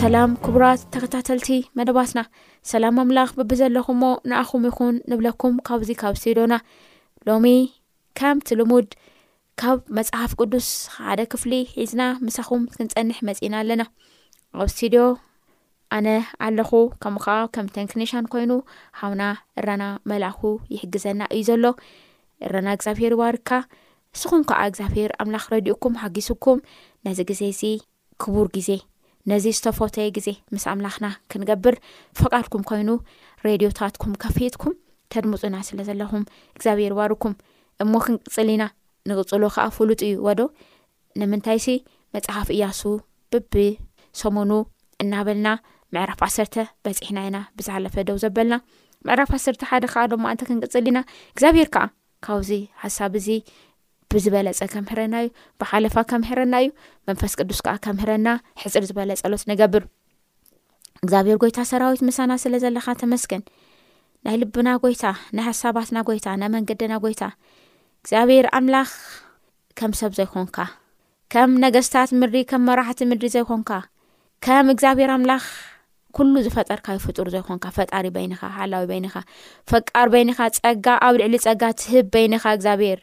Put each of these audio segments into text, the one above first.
ሰላም ክቡራት ተከታተልቲ መደባትና ሰላም ኣምላኽ ብብዘለኹምዎ ንኣኹም ይኹን ንብለኩም ካብዙ ካብ ስዶና ሎሚ ከምቲ ልሙድ ካብ መጽሓፍ ቅዱስ ሓደ ክፍሊ ሒዝና ምሳኹም ክንጸንሕ መጺእና ኣለና ኣብ ስቱድዮ ኣነ ኣለኹ ከምኡ ከዓ ከም ተንክኔሻን ኮይኑ ሃውና እራና መልኣኹ ይሕግዘና እዩ ዘሎ እረና እግዚኣብሄር ይባርካ ንስኹም ከዓ እግዚኣብሄር ኣምላኽ ረድኡኩም ሓጊሱኩም ነዚ ግዜ እዚ ክቡር ግዜ ነዚ ዝተፎተየ ግዜ ምስ ኣምላኽና ክንገብር ፈቃድኩም ኮይኑ ሬድዮታትኩም ከፊትኩም ተድምጹና ስለ ዘለኹም እግዚኣብሔር ይባርኩም እሞ ክንቅጽል ኢና ንቅጽሎ ከኣ ፍሉጥ እዩ ወዶ ንምንታይሲ መጽሓፍ እያሱ ብቢ ሰሙኑ እናበልና ምዕራፍ ዓሰርተ በጺሕና ኢና ብዝሓለፈ ደው ዘበልና ምዕራፍ ዓሰርተ ሓደ ከኣ ዶማ ኣንተ ክንቅጽል ኢና እግዚኣብሔር ከኣ ካብዚ ሓሳብ እዚ ብዝበለጸ ከምህረና እዩ፣ ብሓለፋ ከምህረና እዩ፣ መንፈስ ቅዱስ ከኣ ከምህረና ሕጽር ዝበለ ጸሎት ንገብር። እግዚኣብሔር ጎይታ ሰራዊት ምሳና ስለ ዘለኻ ተመስገን። ናይ ልብና ጎይታ፣ ናይ ሓሳባትና ጎይታ፣ ናይ መንገድና ጎይታ እግዚኣብሔር ኣምላኽ ከም ሰብ ዘይኮንካ ከም ነገስታት ምድሪ ከም መራሕቲ ምድሪ ዘይኮንካ ከም እግዚኣብሔር ኣምላኽ ኩሉ ዝፈጠርካዩ ፍጡር ዘይኮንካ ፈጣሪ በይንኻ ሓላዊ በይንኻ ፈቃር በይንኻ ፀጋ ኣብ ልዕሊ ፀጋ ትህብ በይንኻ እግዚኣብሔር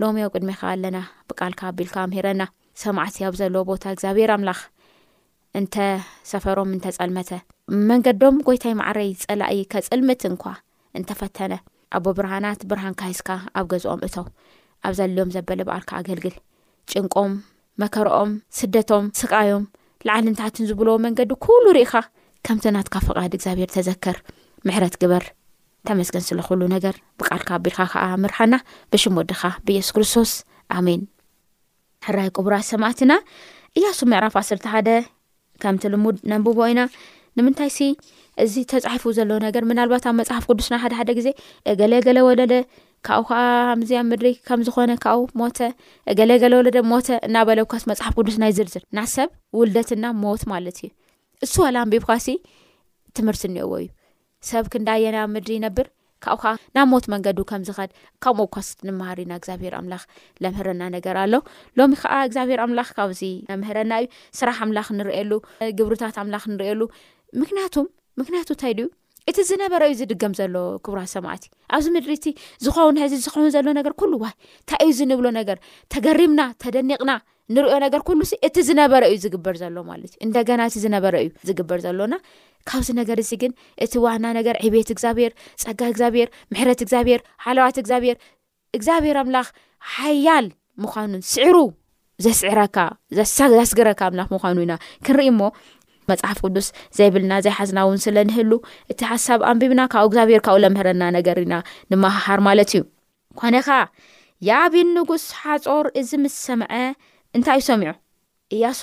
ሎሚ ዮ ቅድሜኻ ኣለና ብቃልካ ኣቢልካ ኣምሂረና ሰማዕቲ ኣብ ዘለዎ ቦታ እግዚኣብሔር ኣምላኽ እንተ ሰፈሮም እንተ ጸልመተ። መንገዶም ጎይታይ መዓረይ ጸላኢ ከጽልምት እንኳ እንተ ፈተነ። ኣቦ ብርሃናት ብርሃንካ ሒዝካ ኣብ ገዝኦም እተው። ኣብ ዘልዮም ዘበለ ብኣርካ ኣገልግል። ጭንቆም መከርኦም ስደቶም ስቃዮም ላዕልን ታሕትን ዝብልዎ መንገዲ ኩሉ ሪኢኻ ከምቲ ናትካ ፍቃድ እግዚኣብሔር ተዘከር ምሕረት ግበር። ተመስገን ስለ ኩሉ ነገር ብቃልካ ኣቢልካ ከኣ ምርሓና ብሽም ወድኻ ብየሱስ ክርስቶስ ኣሜን። ሕራይ ክቡራት ሰማዕትና እያሱ ምዕራፍ ዓሰርተ ሓደ ከምቲ ልሙድ ነንብቦ ኢና ንምንታይ ሲ እዚ ተፃሒፉ ዘሎ ነገር ምናልባት ኣብ መፅሓፍ ቅዱስና ሓደ ሓደ ግዜ እገለገለ ወለደ ካብኡ ከዓ ምዚ ኣብ ምድሪ ከም ዝኾነ ካብኡ ሞተ እገለገለ ወለደ ሞተ እናበለኳስ መፅሓፍ ቅዱስ ናይ ዝርዝር ናሰብ ውልደትና ሞት ማለት እዩ እሱ ዋላ ኣንቢብካ ሲ ትምህርቲ እኒኦዎ እዩ ሰብ ክንዳየናይ ኣብ ምድሪ ይነብር ካብኡ ከዓ ናብ ሞት መንገዱ ከም ዝኸድ ካብ ሞኳስ ንመሃር ኢና እግዚኣብሄር ኣምላኽ ለምህረና ነገር ኣሎ ሎሚ ከዓ እግዚኣብሄር ኣምላኽ ካብዚ ምህረና እዩ ስራሕ ኣምላኽ ንርእየሉ ግብርታት ኣምላኽ ንርእየሉ ምክንያቱም ምክንያቱ እንታይ ድዩ እቲ ዝነበረ እዩ ዝድገም ዘሎ ክብራ ሰማዕት እዩ ኣብዚ ምድሪ እቲ ዝኸውን ሀዚ ዝኸውን ዘሎ ነገር ኩሉ ዋይ እንታይ እዩ ዝንብሎ ነገር ተገሪምና ተደኒቕና ንሪኦ ነገር ኩሉ ሲ እቲ ዝነበረ እዩ ዝግበር ዘሎ ማለት እዩ እንደገና እቲ ዝነበረ እዩ ዝግበር ዘሎና ካብዚ ነገር እዚ ግን እቲ ዋና ነገር ዕብት እግዚኣብሄር ፀጋ እግዚኣብሄር ምሕረት እግዚኣብሄር ሓለዋት እግዚኣብሄር እግዚኣብሄር ኣምላኽ ሓያል ምዃኑን ስዕሩ ዘስዕረካ ዘስግረካ ኣምላኽ ምዃኑ ኢና ክንርኢ እሞ መፅሓፍ ቅዱስ ዘይብልና ዘይሓዝና እውን ስለ ንህሉ እቲ ሓሳብ ኣንቢብና ካብ እግዚኣብሄር ካብኡ ለምህረና ነገር ኢና ንመሃሃር ማለት እዩ ኰነ ኸኣ፣ ያቢን ንጉስ ሓጾር እዚ ምስ ሰምዐ፣ እንታይ እዩ ሰሚዑ? እያሱ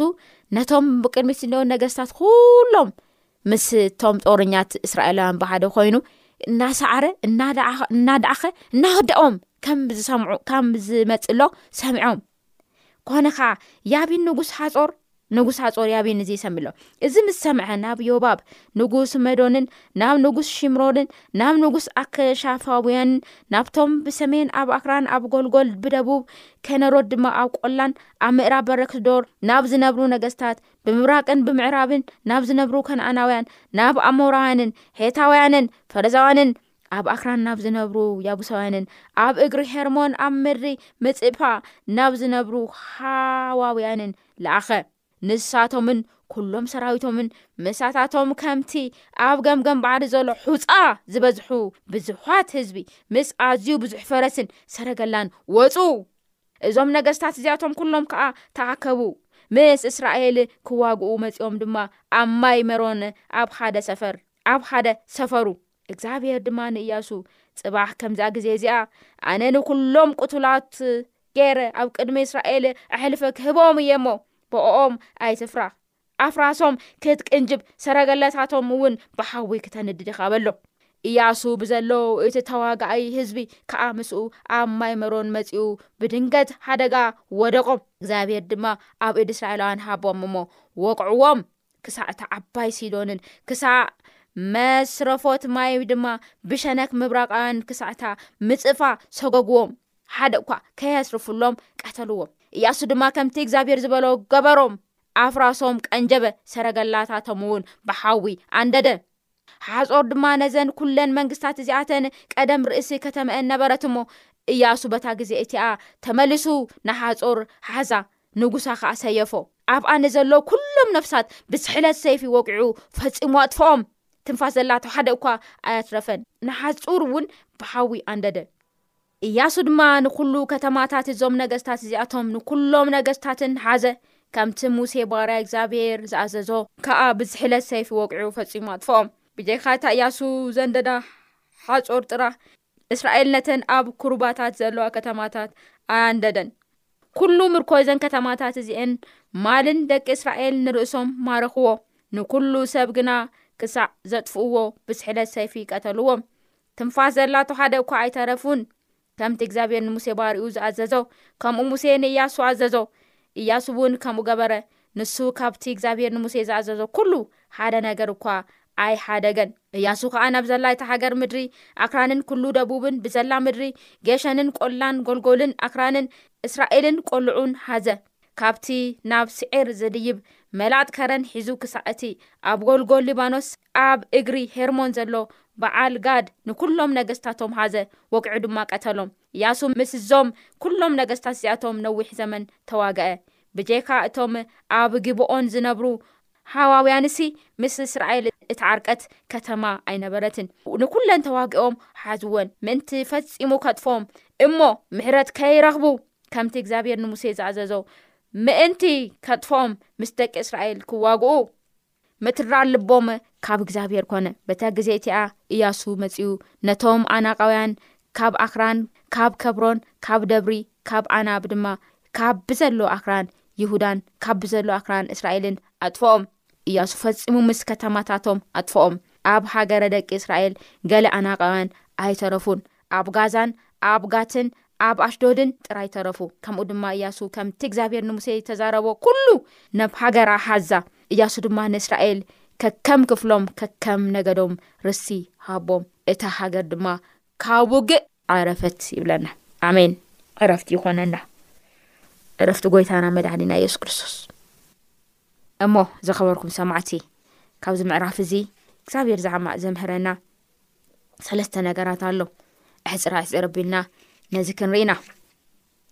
ነቶም ብቅድሚት ዝኔዉ ነገስታት ዅሎም ምስ እቶም ጦርኛት እስራኤላውያን ብሓደ ዀይኑ እናሰዓረ እናዳዓኸ እናወደኦም ከም ዝሰምዑ ከም ዝመጽእሎ ሰሚዖም። ኮነ ኸዓ ያቢን ንጉስ ሓጾር ንጉስ ሓጾር ያቢን እዚ ይሰምሎ እዚ ምስ ሰምዐ ናብ ዮባብ ንጉስ መዶንን ናብ ንጉስ ሽምሮንን ናብ ንጉስ ኣከሻፋውያንን ናብቶም ብሰሜን ኣብ ኣክራን ኣብ ጎልጎል ብደቡብ ከነሮት ድማ ኣብ ቆላን ኣብ ምእራብ በረክስዶር ናብ ዝነብሩ ነገስታት ብምብራቅን ብምዕራብን ናብ ዝነብሩ ከነኣናውያን ናብ ኣሞራውያንን ሄታውያንን ፈረዛውያንን ኣብ ኣክራን ናብ ዝነብሩ ያቡሳውያንን ኣብ እግሪ ሄርሞን ኣብ ምድሪ ምጽፓ ናብ ዝነብሩ ሃዋውያንን ለኣኸ ንሳቶምን ኩሎም ሰራዊቶምን ምሳታቶም ከምቲ ኣብ ገምገም ባዕሪ ዘሎ ሑፃ ዝበዝሑ ብዙሓት ህዝቢ ምስ ኣዝዩ ብዙሕ ፈረስን ሰረገላን ወፁ እዞም ነገስታት እዚኣቶም ኩሎም ከዓ ተኣከቡ ምስ እስራኤል ክዋግኡ መፂኦም ድማ ኣብ ማይ መሮን ኣብ ሓደ ሰፈር ኣብ ሓደ ሰፈሩ እግዚኣብሄር ድማ ንእያሱ፣ ጽባሕ ከምዛ ግዜ እዚኣ፣ ኣነ ንዅሎም ቅቱላት ገይረ ኣብ ቅድሚ እስራኤል ኣሕልፈ ክህቦም እየ እሞ፣ ብእኦም ኣይትፍራህ። ኣፍራሶም ክትቅንጅብ፣ ሰረገላታቶም እውን ብሓዊ ክተንድድ ኢኻ በሎ። እያሱ ብዘሎ እቲ ተዋጋኣይ ህዝቢ ከኣ ምስኡ ኣብ ማይ መሮን መጺኡ ብድንገት ሓደጋ ወደቖም። እግዚኣብሄር ድማ ኣብ ኢድ እስራኤላውያን ሃቦም እሞ፣ ወቕዕዎም። ክሳዕ እታ ዓባይ ሲዶንን ክሳዕ መስረፎት ማይ ድማ ብሸነክ ምብራቃውያን ክሳዕ እታ ምጽፋ ሰጎግዎም፣ ሓደ እኳ ከየስርፉሎም ቀተልዎም። እያሱ ድማ ከምቲ እግዚኣብሔር ዝበሎ ገበሮም፣ ኣፍራሶም ቀንጀበ፣ ሰረገላታቶም እውን ብሓዊ ኣንደደ። ሓጾር ድማ ነዘን ኩለን መንግስታት እዚኣተን ቀደም ርእሲ ከተመኣን ነበረት እሞ፣ እያሱ በታ ግዜ እቲኣ ተመሊሱ ንሓጾር ሓዛ፣ ንጉሳ ኸኣ ሰየፎ። ኣብኣ ንዘለዉ ኩሎም ነፍሳት ብስሕለት ሰይፊ ወቂዑ ፈጺሙ ኣጥፍኦም፣ ትንፋስ ዘላቶ ሓደ እኳ ኣያትረፈን፣ ንሓጹር እውን ብሓዊ ኣንደደ። እያሱ ድማ ንዅሉ ከተማታት እዞም ነገስታት እዚኣቶም ንኵሎም ነገስታትን ሓዘ፣ ከምቲ ሙሴ ባርያ እግዚኣብሄር ዝኣዘዞ ከኣ ብዝሕለት ሰይፊ ወቒዑ ፈጺሙ ኣጥፍኦም። ብጀካ እታ እያሱ ዘንደዳ ሓጾር ጥራህ፣ እስራኤል ነተን ኣብ ኵርባታት ዘለዋ ከተማታት ኣያንደደን። ኵሉ ምርኮ እዘን ከተማታት እዚኤን ማልን ደቂ እስራኤል ንርእሶም ማረኽዎ፣ ንኵሉ ሰብ ግና ክሳዕ ዘጥፍእዎ ብዝሕለት ሰይፊ ቀተልዎም። ትንፋስ ዘላቶ ሓደ እኳ ኣይተረፉን። ከምቲ እግዚኣብሄር ንሙሴ ባርይኡ ዝኣዘዞ፣ ከምኡ ሙሴ ንእያሱ ኣዘዞ። እያሱ እውን ከምኡ ገበረ። ንሱ ካብቲ እግዚኣብሄር ንሙሴ ዝኣዘዞ ኩሉ ሓደ ነገር እኳ ኣይሓደገን። እያሱ ከኣ ናብ ዘላ እታ ሃገር ምድሪ ኣክራንን ኩሉ ደቡብን፣ ብዘላ ምድሪ ጌሸንን ቆላን ጎልጎልን ኣክራንን እስራኤልን ቆልዑን ሃዘ። ካብቲ ናብ ስዔር ዜድይብ መላጥ ከረን ሒዙ ክሳዕ እቲ ኣብ ጐልጐል ሊባኖስ ኣብ እግሪ ሄርሞን ዘሎ በዓል ጋድ ንዅሎም ነገስታቶም ኃዘ፣ ወቒዑ ድማ ቀተሎም። እያሱ ምስዞም ኵሎም ነገስታት እዚኣቶም ነዊሕ ዘመን ተዋግአ፣ ብጀካ እቶም ኣብ ጊብዖን ዚነብሩ ሃዋውያንሲ ምስ እስራኤል እተዓርቀት ከተማ ኣይነበረትን። ንኵለን ተዋጊኦም ኃዝወን፣ ምእንቲ ፈጺሙ ኬጥፍኦም እሞ ምሕረት ከይረኽቡ። ከምቲ እግዚኣብሄር ንሙሴ ዝኣዘዞ፣ ምእንቲ ከጥፍኦም ምስ ደቂ እስራኤል ክዋግኡ፣ ምትራር ልቦም ካብ እግዚኣብሄር ኰነ። በታ ግዜ እቲኣ እያሱ መጺኡ ነቶም ኣናቃውያን ካብ ኣኽራን፣ ካብ ከብሮን፣ ካብ ደብሪ፣ ካብ ኣናብ ድማ ካብ ብዘሎ ኣኽራን ይሁዳን ካብ ብዘሎ ኣኽራን እስራኤልን ኣጥፍኦም። እያሱ ፈጺሙ ምስ ከተማታቶም ኣጥፍኦም። ኣብ ሃገረ ደቂ እስራኤል ገለ ኣናቃውያን ኣይተረፉን። ኣብ ጋዛን ኣብ ጋትን ኣብ ኣሽዶድን ጥራይ ተረፉ። ከምኡ ድማ እያሱ ከምቲ እግዚኣብሄር ንሙሴ ዝተዛረቦ ኵሉ ነብ ሃገራ ሐዛ። እያሱ ድማ ንእስራኤል ከከም ክፍሎም ከከም ነገዶም ርስቲ ሃቦም። እታ ሃገር ድማ ካብ ውግእ ዐረፈት ይብለና። ኣሜን ዕረፍቲ ይኾነና ዕረፍቲ ጎይታና መድኃኒና ኢየሱስ ክርስቶስ። እሞ ዝኸበርኩም ሰማዕቲ ካብዚ ምዕራፍ እዚ እግዚኣብሔር ዝዓማእ ዘምህረና ሰለስተ ነገራት ኣሎ ኣሕፅራ ኣሕፅር ኣቢልና ነዚ ክንርኢና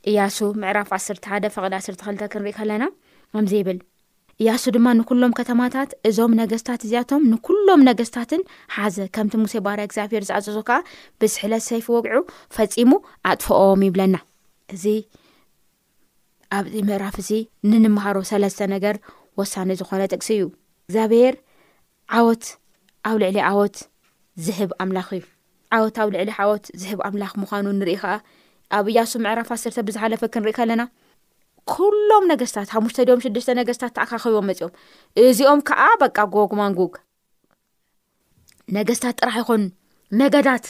እያሱ ምዕራፍ ዓስርተ ሓደ ፍቕዲ ዓስርተ ክልተ ክንርኢ ከለና ከምዚ ይብል እያሱ ድማ ንኩሎም ከተማታት እዞም ነገስታት እዚኣቶም ንኩሎም ነገስታትን ሓዘ ከምቲ ሙሴ ባርያ እግዚኣብሄር ዝኣዘዞ ከዓ ብዝሕለት ሰይፊ ወግዑ ፈፂሙ ኣጥፍኦም ይብለና እዚ ኣብዚ ምዕራፍ እዚ ንንምሃሮ ሰለስተ ነገር ወሳኒ ዝኾነ ጥቅሲ እዩ እግዚኣብሔር ዓወት ኣብ ልዕሊ ዓወት ዝህብ ኣምላኽ እዩ ዓወት ኣብ ልዕሊ ዓወት ዝህብ ኣምላኽ ምዃኑ ንርኢ ከዓ ኣብ እያሱ ምዕራፍ ዓሰርተ ብዝሓለፈ ክንርኢ ከለና ኩሎም ነገስታት ሓሙሽተ ድኦም ሽዱሽተ ነገስታት ተኣካኺቦም መፅኦም እዚኦም ከዓ በቃ ጎግማንጉግ ነገስታት ጥራሕ ይኮኑ ነገዳት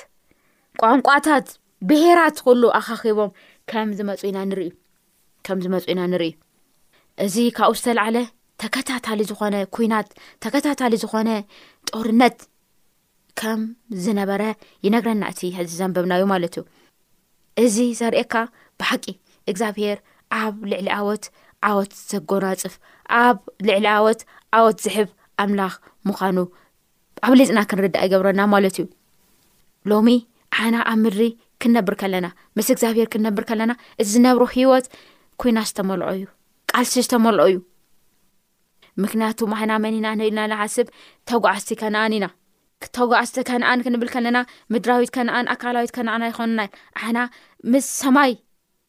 ቋንቋታት ብሄራት ኩሉ ኣኻኺቦም ከም ዝመፁ ኢና ንርኢ ከም ዝመፁ ኢና ንርኢ እዚ ካብኡ ዝተላዓለ ተከታታሊ ዝኮነ ኩናት ተከታታሊ ዝኮነ ጦርነት ከም ዝነበረ ይነግረና እቲ ሕዚ ዘንበብናዩ ማለት እዩ እዚ ዘርእየካ ብሓቂ እግዚኣብሄር ኣብ ልዕሊ ኣወት ዓወት ዘጎናጽፍ ኣብ ልዕሊ ኣወት ዓወት ዝሕብ ኣምላኽ ምዃኑ ኣብሊጽና ክንርዳእ ይገብረና ማለት እዩ ሎሚ ዓና ኣብ ምድሪ ክንነብር ከለና ምስ እግዚኣብሄር ክንነብር ከለና እዚ ዝነብሮ ሂወት ኩና ዝተመልኦ እዩ ቃልሲ ዝተመልኦ እዩ ምክንያቱ ማሕና መን ኢና ንኢልና ንሓስብ ተጓዓዝቲ ከነኣን ኢና ተጓዓዝቲ ከነኣን ክንብል ከለና ምድራዊት ከነኣን ኣካላዊት ከነኣን ኣይኮንና ሓና ምስ ሰማይ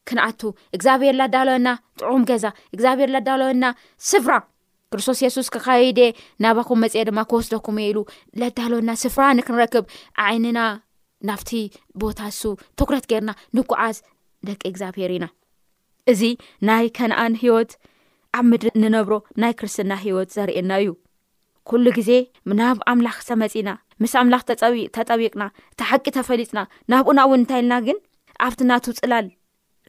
ክንኣቱ እግዚኣብሔር ላዳለወና ጥዑም ገዛ እግዚኣብሔር ላዳለወና ስፍራ ክርስቶስ የሱስ ክካይደ ናባኩም መፅኤ ድማ ክወስደኩም እየ ኢሉ ለዳለወና ስፍራ ንክንረክብ ዓይንና ናብቲ ቦታ እሱ ትኩረት ገይርና ንጉዓዝ ደቂ እግዚኣብሄር ኢና እዚ ናይ ከነኣን ህይወት ኣብ ምድሪ እንነብሮ ናይ ክርስትና ህይወት ዘርእየና እዩ። ኩሉ ግዜ ናብ ኣምላኽ ተመጺና ምስ ኣምላኽ ተጸቢ ተጠቢቕና እቲ ሓቂ ተፈሊጥና ናብኡ ናብኡ እንታይ ኢልና ግን ኣብቲ ናቱ ጽላል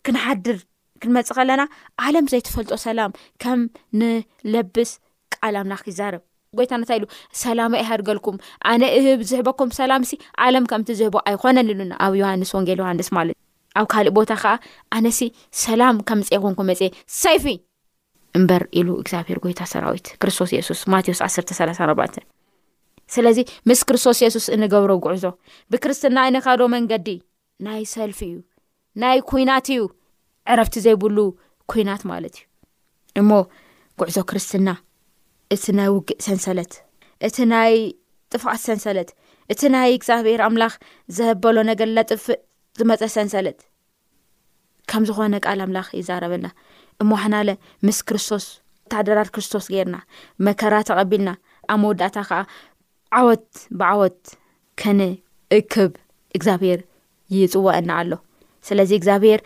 ክንሓድር ክንመጽእ ከለና ዓለም ዘይትፈልጦ ሰላም ከም ንለብስ ቃል ኣምላኽ ይዛረብ። ጎይታ እንታይ ኢሉ ሰላመ ይሃድገልኩም ኣነ እህብ ዝህበኩም ሰላምሲ ዓለም ከምቲ ዝህቦ ኣይኮነን ኢሉና ኣብ ዮሃንስ ወንጌል ዮሃንስ ማለት ኣብ ካልእ ቦታ ከኣ ኣነሲ ሰላም ከምፅኤ ኮንኩ መፅኤ ሰይፊ እምበር ኢሉ እግዚኣብሄር ጎይታ ሰራዊት ክርስቶስ የሱስ ማቴዎስ 134 ስለዚ ምስ ክርስቶስ የሱስ እንገብሮ ጉዕዞ ብክርስትና ኣይነካዶ መንገዲ ናይ ሰልፊ እዩ ናይ ኩናት እዩ ዕረፍቲ ዘይብሉ ኩናት ማለት እዩ እሞ ጉዕዞ ክርስትና እቲ ናይ ውግእ ሰንሰለት እቲ ናይ ጥፍኣት ሰንሰለት እቲ ናይ እግዚኣብሔር ኣምላኽ ዘበሎ ነገር ለጥፍእ ዝመፀ ሰንሰለት ከም ዝኾነ ቃል ኣምላኽ ይዛረበና እሞሓናለ ምስ ክርስቶስ ወታደራት ክርስቶስ ገይርና መከራ ተቐቢልና ኣብ መወዳእታ ከዓ ዓወት ብዓወት ከነ እክብ እግዚኣብሄር ይፅዋእና ኣሎ ስለዚ እግዚኣብሄር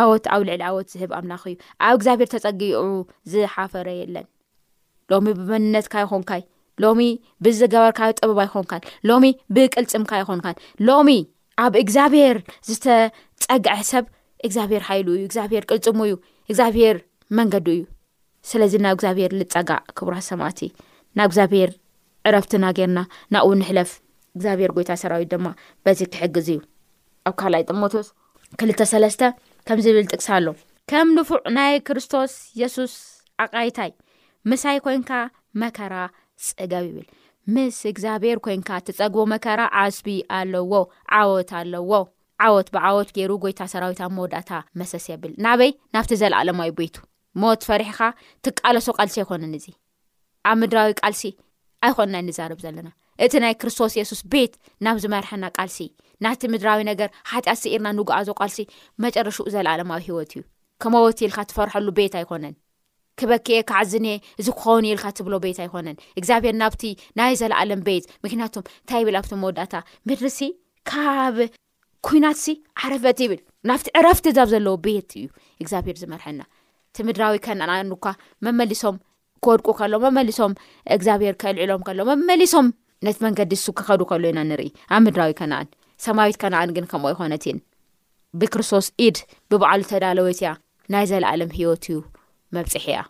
ዓወት ኣብ ልዕሊ ዓወት ዝህብ ኣምላኽ እዩ ኣብ እግዚኣብሄር ተፀጊዑ ዝሓፈረ የለን ሎሚ ብመንነትካ ይኮንካይ ሎሚ ብዝገበርካዮ ጥበብ ኣይኮንካን ሎሚ ብቅልፅምካ ይኮንካን ሎሚ ኣብ እግዚኣብሄር ዝተፀግዐ ሰብ እግዚኣብሄር ሓይሉ እዩ እግዚኣብሄር ቅልፅሙ እዩ እግዚኣብሄር መንገዱ እዩ ስለዚ ናብ እግዚኣብሄር ልፀጋዕ ክቡራ ሰማእቲ ናብ እግዚኣብሄር ዕረፍትና ገርና ናብኡ ንሕለፍ እግዚኣብሄር ጎይታ ሰራዊት ድማ በዚ ክሕግዝ እዩ ኣብ ካልኣይ ጥሞቶስ ክልተ ሰለስተ ከም ዝብል ጥቅሲ ኣሎ ከም ንፉዕ ናይ ክርስቶስ የሱስ ኣቃይታይ ምሳይ ኮንካ መከራ ጽገብ ይብል ምስ እግዚኣብሔር ኮንካ እትጸግቦ መከራ ዓስቢ ኣለዎ ዓወት ኣለዎ ዓወት ብዓወት ገይሩ ጎይታ ሰራዊት ኣብ መወዳእታ መሰስ የብል ናበይ ናብቲ ዘለኣለማዊ ቤቱ ሞት ፈሪሕኻ ትቃለሶ ቃልሲ ኣይኮነን እዙ ኣብ ምድራዊ ቃልሲ ኣይኮንና ንዛረብ ዘለና እቲ ናይ ክርስቶስ የሱስ ቤት ናብ ዝመርሐና ቃልሲ ናቲ ምድራዊ ነገር ሓጢኣት ስኢርና ንጉኣዞ ቃልሲ መጨረሽኡ ዘለኣለማዊ ሂወት እዩ ከመወቲ ኢልካ ትፈርሐሉ ቤት ኣይኮነን ክበክየ ካዓዝን እየ እዚ ክኸውን ኢልካ ትብሎ ቤት ኣይኮነን እግዚኣብሔር ናብቲ ናይ ዘለኣለም ቤት ምክንያቱም እንታይ ይብል ኣብቲ መወዳእታ ምድርሲ ካብ ኩናትሲ ዓረፈት ይብል ናብቲ ዕረፍቲ ዛብ ዘለዎ ቤት እዩ እግዚኣብሄር ዝመርሐና እቲ ምድራዊ ከነኣኑካ መመሊሶም ክወድቁ ከሎ መመሊሶም እግዚኣብሄር ከልዕሎም ከሎ መመሊሶም ነቲ መንገዲ እሱ ክኸዱ ከሎ ኢና ንርኢ ኣብ ምድራዊ ከነኣን ሰማያዊት ከነኣን ግን ከምኡ ይኮነት እየን ብክርስቶስ ኢድ ብበዓሉ ተዳለወት እያ ናይ ዘለኣለም ሂወት እዩ መብፅሒ እያ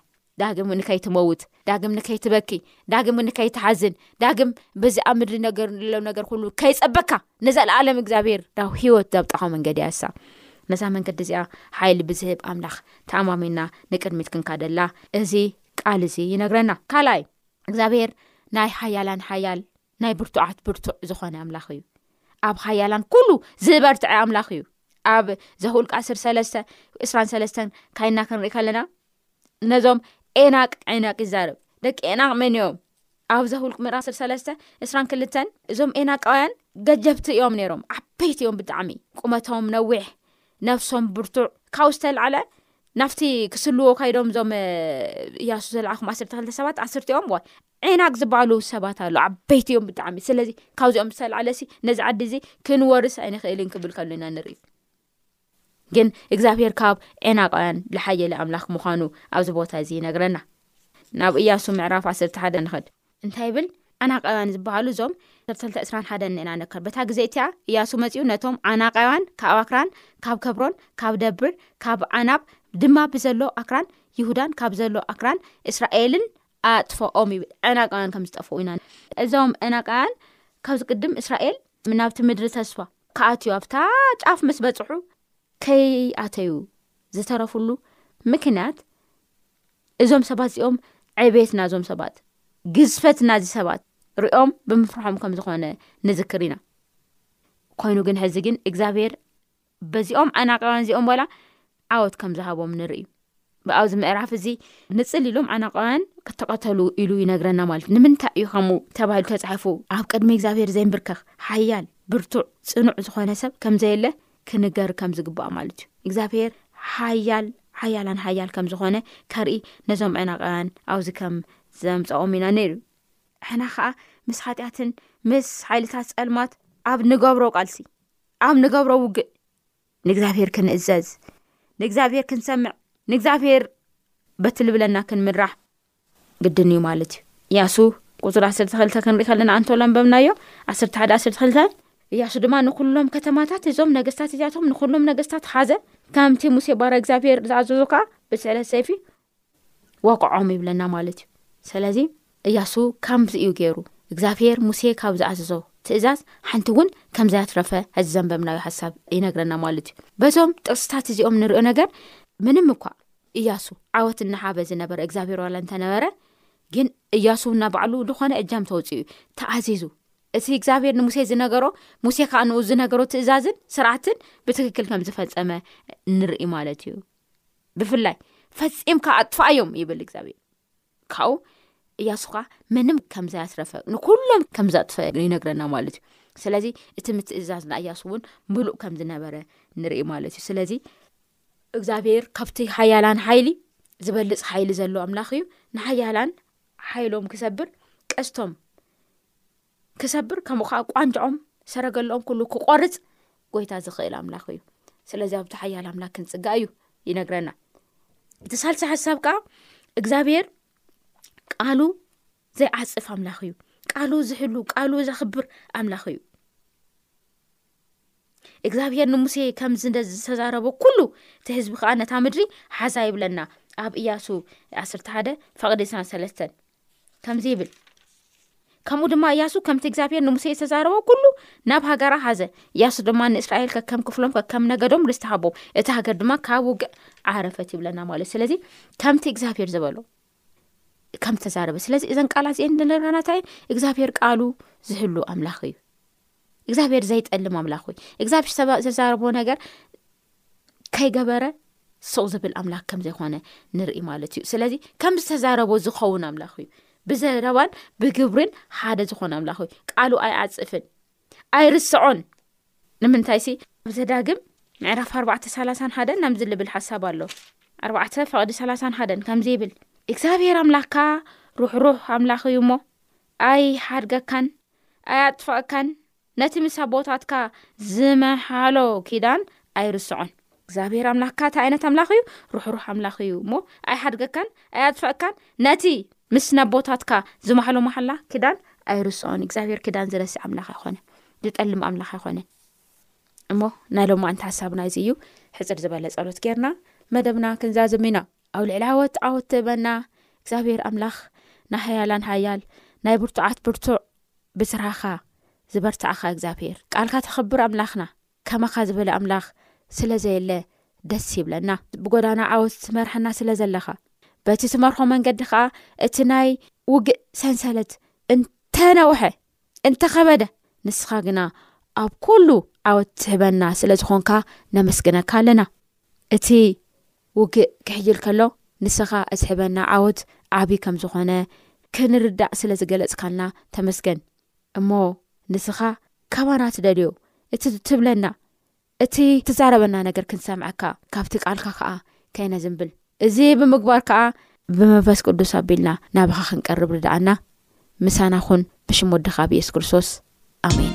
ዳግም ንከይትመውት ዳግም ንከይትበኪ ዳግም ንከይትሓዝን ዳግም በዚ ኣብ ምድሪ ነገር ሎ ነገር ኩሉ ከይፀበካ ንዘለኣለም እግዚኣብሄር ናብ ሂወት ዘብጣኻ መንገዲ ያሳ ነዛ መንገዲ እዚኣ ሓይሊ ብዝህብ ኣምላኽ ተኣማሚና ንቅድሚት ክንካደላ እዚ ቃል እዚ ይነግረና ካልኣይ እግዚኣብሄር ናይ ሓያላን ሓያል ናይ ብርቱዓት ብርቱዕ ዝኾነ ኣምላኽ እዩ ኣብ ሓያላን ኩሉ ዝበርትዐ ኣምላኽ እዩ ኣብ ዘውልቃ ስር ሰለስተ እስራን ሰለስተን ካይና ክንርኢ ከለና ነዞም ኤናቅ ዔናቅ ይዛረብ ደቂ ኤናቅ መን እዮም ኣብዛ ውልቅ ምዕራ ስር ሰለስተ እስራን ክልተን እዞም ኤናቃውያን ገጀብቲ እዮም ነይሮም ዓበይቲ እዮም ብጣዕሚ ቁመቶም ነዊሕ ነፍሶም ብርቱዕ ካብኡ ዝተላዕለ ናብቲ ክስልዎ ካይዶም እዞም እያሱ ዘለዓኹም ዓሰርተ ክልተ ሰባት ዓስርቲኦም ዋ ዒናቅ ዝበሃሉ ሰባት ኣሉ ዓበይቲ እዮም ብጣዕሚ ስለዚ ካብዚኦም ዝተላዕለሲ ነዚ ዓዲ እዚ ክንወርስ ኣይንክእልን ክብል ከሉኢና ንርኢ ግን እግዚኣብሄር ካብ ዔናቃውያን ዝሓየለ ኣምላኽ ምዃኑ ኣብዚ ቦታ እዚ ይነግረና ናብ እያሱ ምዕራፍ ዓሰርተ ሓደ ንኸድ እንታይ ብል ዓናቃውያን ዝበሃሉ እዞም ሰሰተ እስራን ሓደን ንና ነከር በታ ግዜ እቲኣ እያሱ መፅኡ ነቶም ዓናቃውያን ካብ ኣክራን ካብ ከብሮን ካብ ደብር ካብ ዓናብ ድማ ብዘሎ ኣክራን ይሁዳን ካብ ዘሎ ኣክራን እስራኤልን ኣጥፈኦም ይብል ዕናቃውያን ከም ዝጠፍኡ ኢና እዞም ዕናቃውያን ካብዚ ቅድም እስራኤል ናብቲ ምድሪ ተስፋ ክኣትዩ ኣብታ ጫፍ ምስ በፅሑ ከይኣተዩ ዝተረፍሉ ምክንያት እዞም ሰባት እዚኦም ዕቤት ናዞም ሰባት ግዝፈት ናዚ ሰባት ሪኦም ብምፍርሖም ከም ዝኾነ ንዝክር ኢና ኮይኑ ግን ሕዚ ግን እግዚኣብሄር በዚኦም ዓናቃውያን እዚኦም ዋላ ዓወት ከም ዝሃቦም ንርኢ ብኣብዚ ምዕራፍ እዚ ንፅል ኢሎም ዓናቃውያን ክተቐተሉ ኢሉ ይነግረና ማለት እዩ ንምንታይ እዩ ከምኡ ተባሂሉ ተፃሒፉ ኣብ ቅድሚ እግዚኣብሄር ዘይምብርከኽ ሓያል ብርቱዕ ፅኑዕ ዝኾነ ሰብ ከምዘየለ ክንገር ከም ዝግባእ ማለት እዩ እግዚኣብሄር ሓያል ሓያላን ሓያል ከም ዝኾነ ከርኢ ነዞም ዕናቃውያን ኣብዚ ከም ዘምፀኦም ኢና ነይሩ ሕና ከዓ ምስ ሓጢኣትን ምስ ሓይልታት ፀልማት ኣብ ንገብሮ ቃልሲ ኣብ ንገብሮ ውግእ ንእግዚኣብሄር ክንእዘዝ ንእግዚኣብሄር ክንሰምዕ ንእግዚኣብሄር በቲ ልብለና ክንምራሕ ግድን እዩ ማለት እዩ እያሱ ቁፅሪ ዓሰርተ ክልተ ክንሪኢ ከለና ኣንተሎ ኣንበብናዮ ዓሰርተ ሓደ ዓሰርተ ክልተ እያሱ ድማ ንኩሎም ከተማታት እዞም ነገስታት እዚኣቶም ንኩሎም ነገስታት ሓዘ ከምቲ ሙሴ ባር እግዚኣብሄር ዝኣዘዞ ከዓ ብስዕለት ሰይፊ ወቕዖም ይብለና ማለት እዩ ስለዚ እያሱ ካምዚ እዩ ገይሩ እግዚኣብሄር ሙሴ ካብ ዝኣዘዞ ትእዛዝ ሓንቲ እውን ከምዘያትረፈ እዚ ዘንበብናዩ ሓሳብ ይነግረና ማለት እዩ በዞም ጥቕስታት እዚኦም ንሪኦ ነገር ምንም እኳ እያሱ ዓወት እናሓበ ዝነበረ እግዚኣብሄር ዋላ እንተነበረ ግን እያሱ እና ባዕሉ ዝኾነ እጃም ተውፅኡ እዩ ተኣዚዙ እቲ እግዚኣብሄር ንሙሴ ዝነገሮ ሙሴ ካኣ ንኡ ዝነገሮ ትእዛዝን ስርዓትን ብትክክል ከም ዝፈፀመ ንርኢ ማለት እዩ ብፍላይ ፈጺምካ ኣጥፋኣዮም ይብል እግዚኣብሔር ካብኡ እያሱ ከዓ ምንም ከም ዘያትረፈ ንኩሎም ከም ዘጥፈ ይነግረና ማለት እዩ ስለዚ እቲ ምትእዛዝ ና እያሱ እውን ምሉእ ከም ዝነበረ ንርኢ ማለት እዩ ስለዚ እግዚኣብሔር ካብቲ ሓያላን ሓይሊ ዝበልፅ ሓይሊ ዘሎ ኣምላኽ እዩ ንሓያላን ሓይሎም ክሰብር ቀስቶም ክሰብር ከምኡ ከዓ ቋንጃኦም ሰረገለኦም ኩሉ ክቆርፅ ጎይታ ዝኽእል ኣምላኽ እዩ ስለዚ ኣብዚ ሓያል ኣምላክ ክንፅጋእ እዩ ይነግረና እቲ ሳልሳ ሓሳብ ከዓ እግዚኣብሄር ቃሉ ዘይዓፅፍ ኣምላኽ እዩ ቃሉ ዝሕሉ ቃሉ ዘኽብር ኣምላኽ እዩ እግዚኣብሄር ንሙሴ ከምዚ እንደዚ ዝተዛረቦ ኩሉ እቲ ህዝቢ ከዓ ነታ ምድሪ ሓዛ ይብለና ኣብ እያሱ ዓስርተ ሓደ ፈቅዲ ስራን ሰለስተን ከምዚ ይብል ከምኡ ድማ እያሱ ከምቲ እግዚኣብሄር ንሙሴ ዝተዛረቦ ኩሉ ናብ ሃገራ ሓዘ እያሱ ድማ ንእስራኤል ከከም ክፍሎም ከከም ነገዶም ርስትሃቦም እቲ ሃገር ድማ ካብ ውግዕ ዓረፈት ይብለና ማለት እዩ ስለዚ ከምቲ እግዚኣብሄር ዝበሎ ከም ዝተዛረበ ስለዚ እዘን ቃላት እዚአን ንለራና እንታይ እየን እግዚኣብሄር ቃሉ ዝህሉ ኣምላኽ እዩ እግዚኣብሄር ዘይጠልም ኣምላኽ እዩ እግዚኣብሄር ሰ ዘዛረቦ ነገር ከይገበረ ሱቕ ዝብል ኣምላኽ ከም ዘይኮነ ንርኢ ማለት እዩ ስለዚ ከም ዝተዛረቦ ዝኸውን ኣምላኽ እዩ ብዘረባን ብግብሪን ሓደ ዝኾነ ኣምላኽ እዩ ቃሉ ኣይዓፅፍን ኣይርስዖን ንምንታይሲ ኣብ ዘዳግም ምዕራፍ ኣርባዕተ ሰላሳን ሓደን ናምዚ ልብል ሓሳብ ኣሎ ኣርባዕተ ፈቅዲ ሰላሳን ሓደን ከምዚ ይብል እግዚኣብሄር ኣምላኽካ ሩሕሩሕ ኣምላኽ እዩ እሞ ኣይ ሓድገካን ኣይ ኣጥፋእካን ነቲ ምስ ኣቦታትካ ዝመሓሎ ኪዳን ኣይርስዖን እግዚኣብሔር ኣምላክካ እታይ ኣይነት ኣምላኽ እዩ ርሕሩሕ ኣምላኽ እዩ እሞ ኣይሓድገካን ኣይኣጥፈእካን ነቲ ምስ ነቦታትካ ዝማሓሎ ማሓላ ክዳን ኣይርስዖን እግዚኣብሔር ክዳን ዝረስዕ ኣምላኽ ኣይኮነ ዝጠልም ኣምላኽ ኣይኮነን እሞ ናይ ሎማ ኣንቲ ሓሳብና እዚ እዩ ሕፅር ዝበለ ፀሎት ጌርና መደብና ክንዛዝም ኢና ኣብ ልዕሊ ዓወት ዓወት ትህበና እግዚኣብሔር ኣምላኽ ናይ ሃያላን ሃያል ናይ ብርቱዓት ብርቱዕ ብስራኻ ዝበርትዕኻ እግዚኣብሔር ቃልካ ተኽብር ኣምላኽና ከማኻ ዝበለ ኣምላኽ ስለ ዘየለ ደስ ይብለና ብጎዳና ዓወት ትመርሐና ስለ ዘለኻ በቲ ትመርሖ መንገዲ ከኣ እቲ ናይ ውግእ ሰንሰለት እንተነውሐ እንተኸበደ ንስኻ ግና ኣብ ኩሉ ዓወት ትህበና ስለ ዝኾንካ ነመስግነካ ኣለና እቲ ውግእ ክሕይል ከሎ ንስኻ እትሕበና ዓወት ዓብዪ ከም ዝኾነ ክንርዳእ ስለ ዝገለጽካልና ተመስገን እሞ ንስኻ ካባና ትደልዮ እቲ ትብለና እቲ ትዛረበና ነገር ክንሰምዐካ ካብቲ ቃልካ ከኣ ከይነዝንብል እዚ ብምግባር ከኣ ብመንፈስ ቅዱስ ኣቢልና ናባኻ ክንቀርብ ርድኣና ምሳና ኹን ብሽም ወድኻ ብየሱስ ክርስቶስ ኣሜን።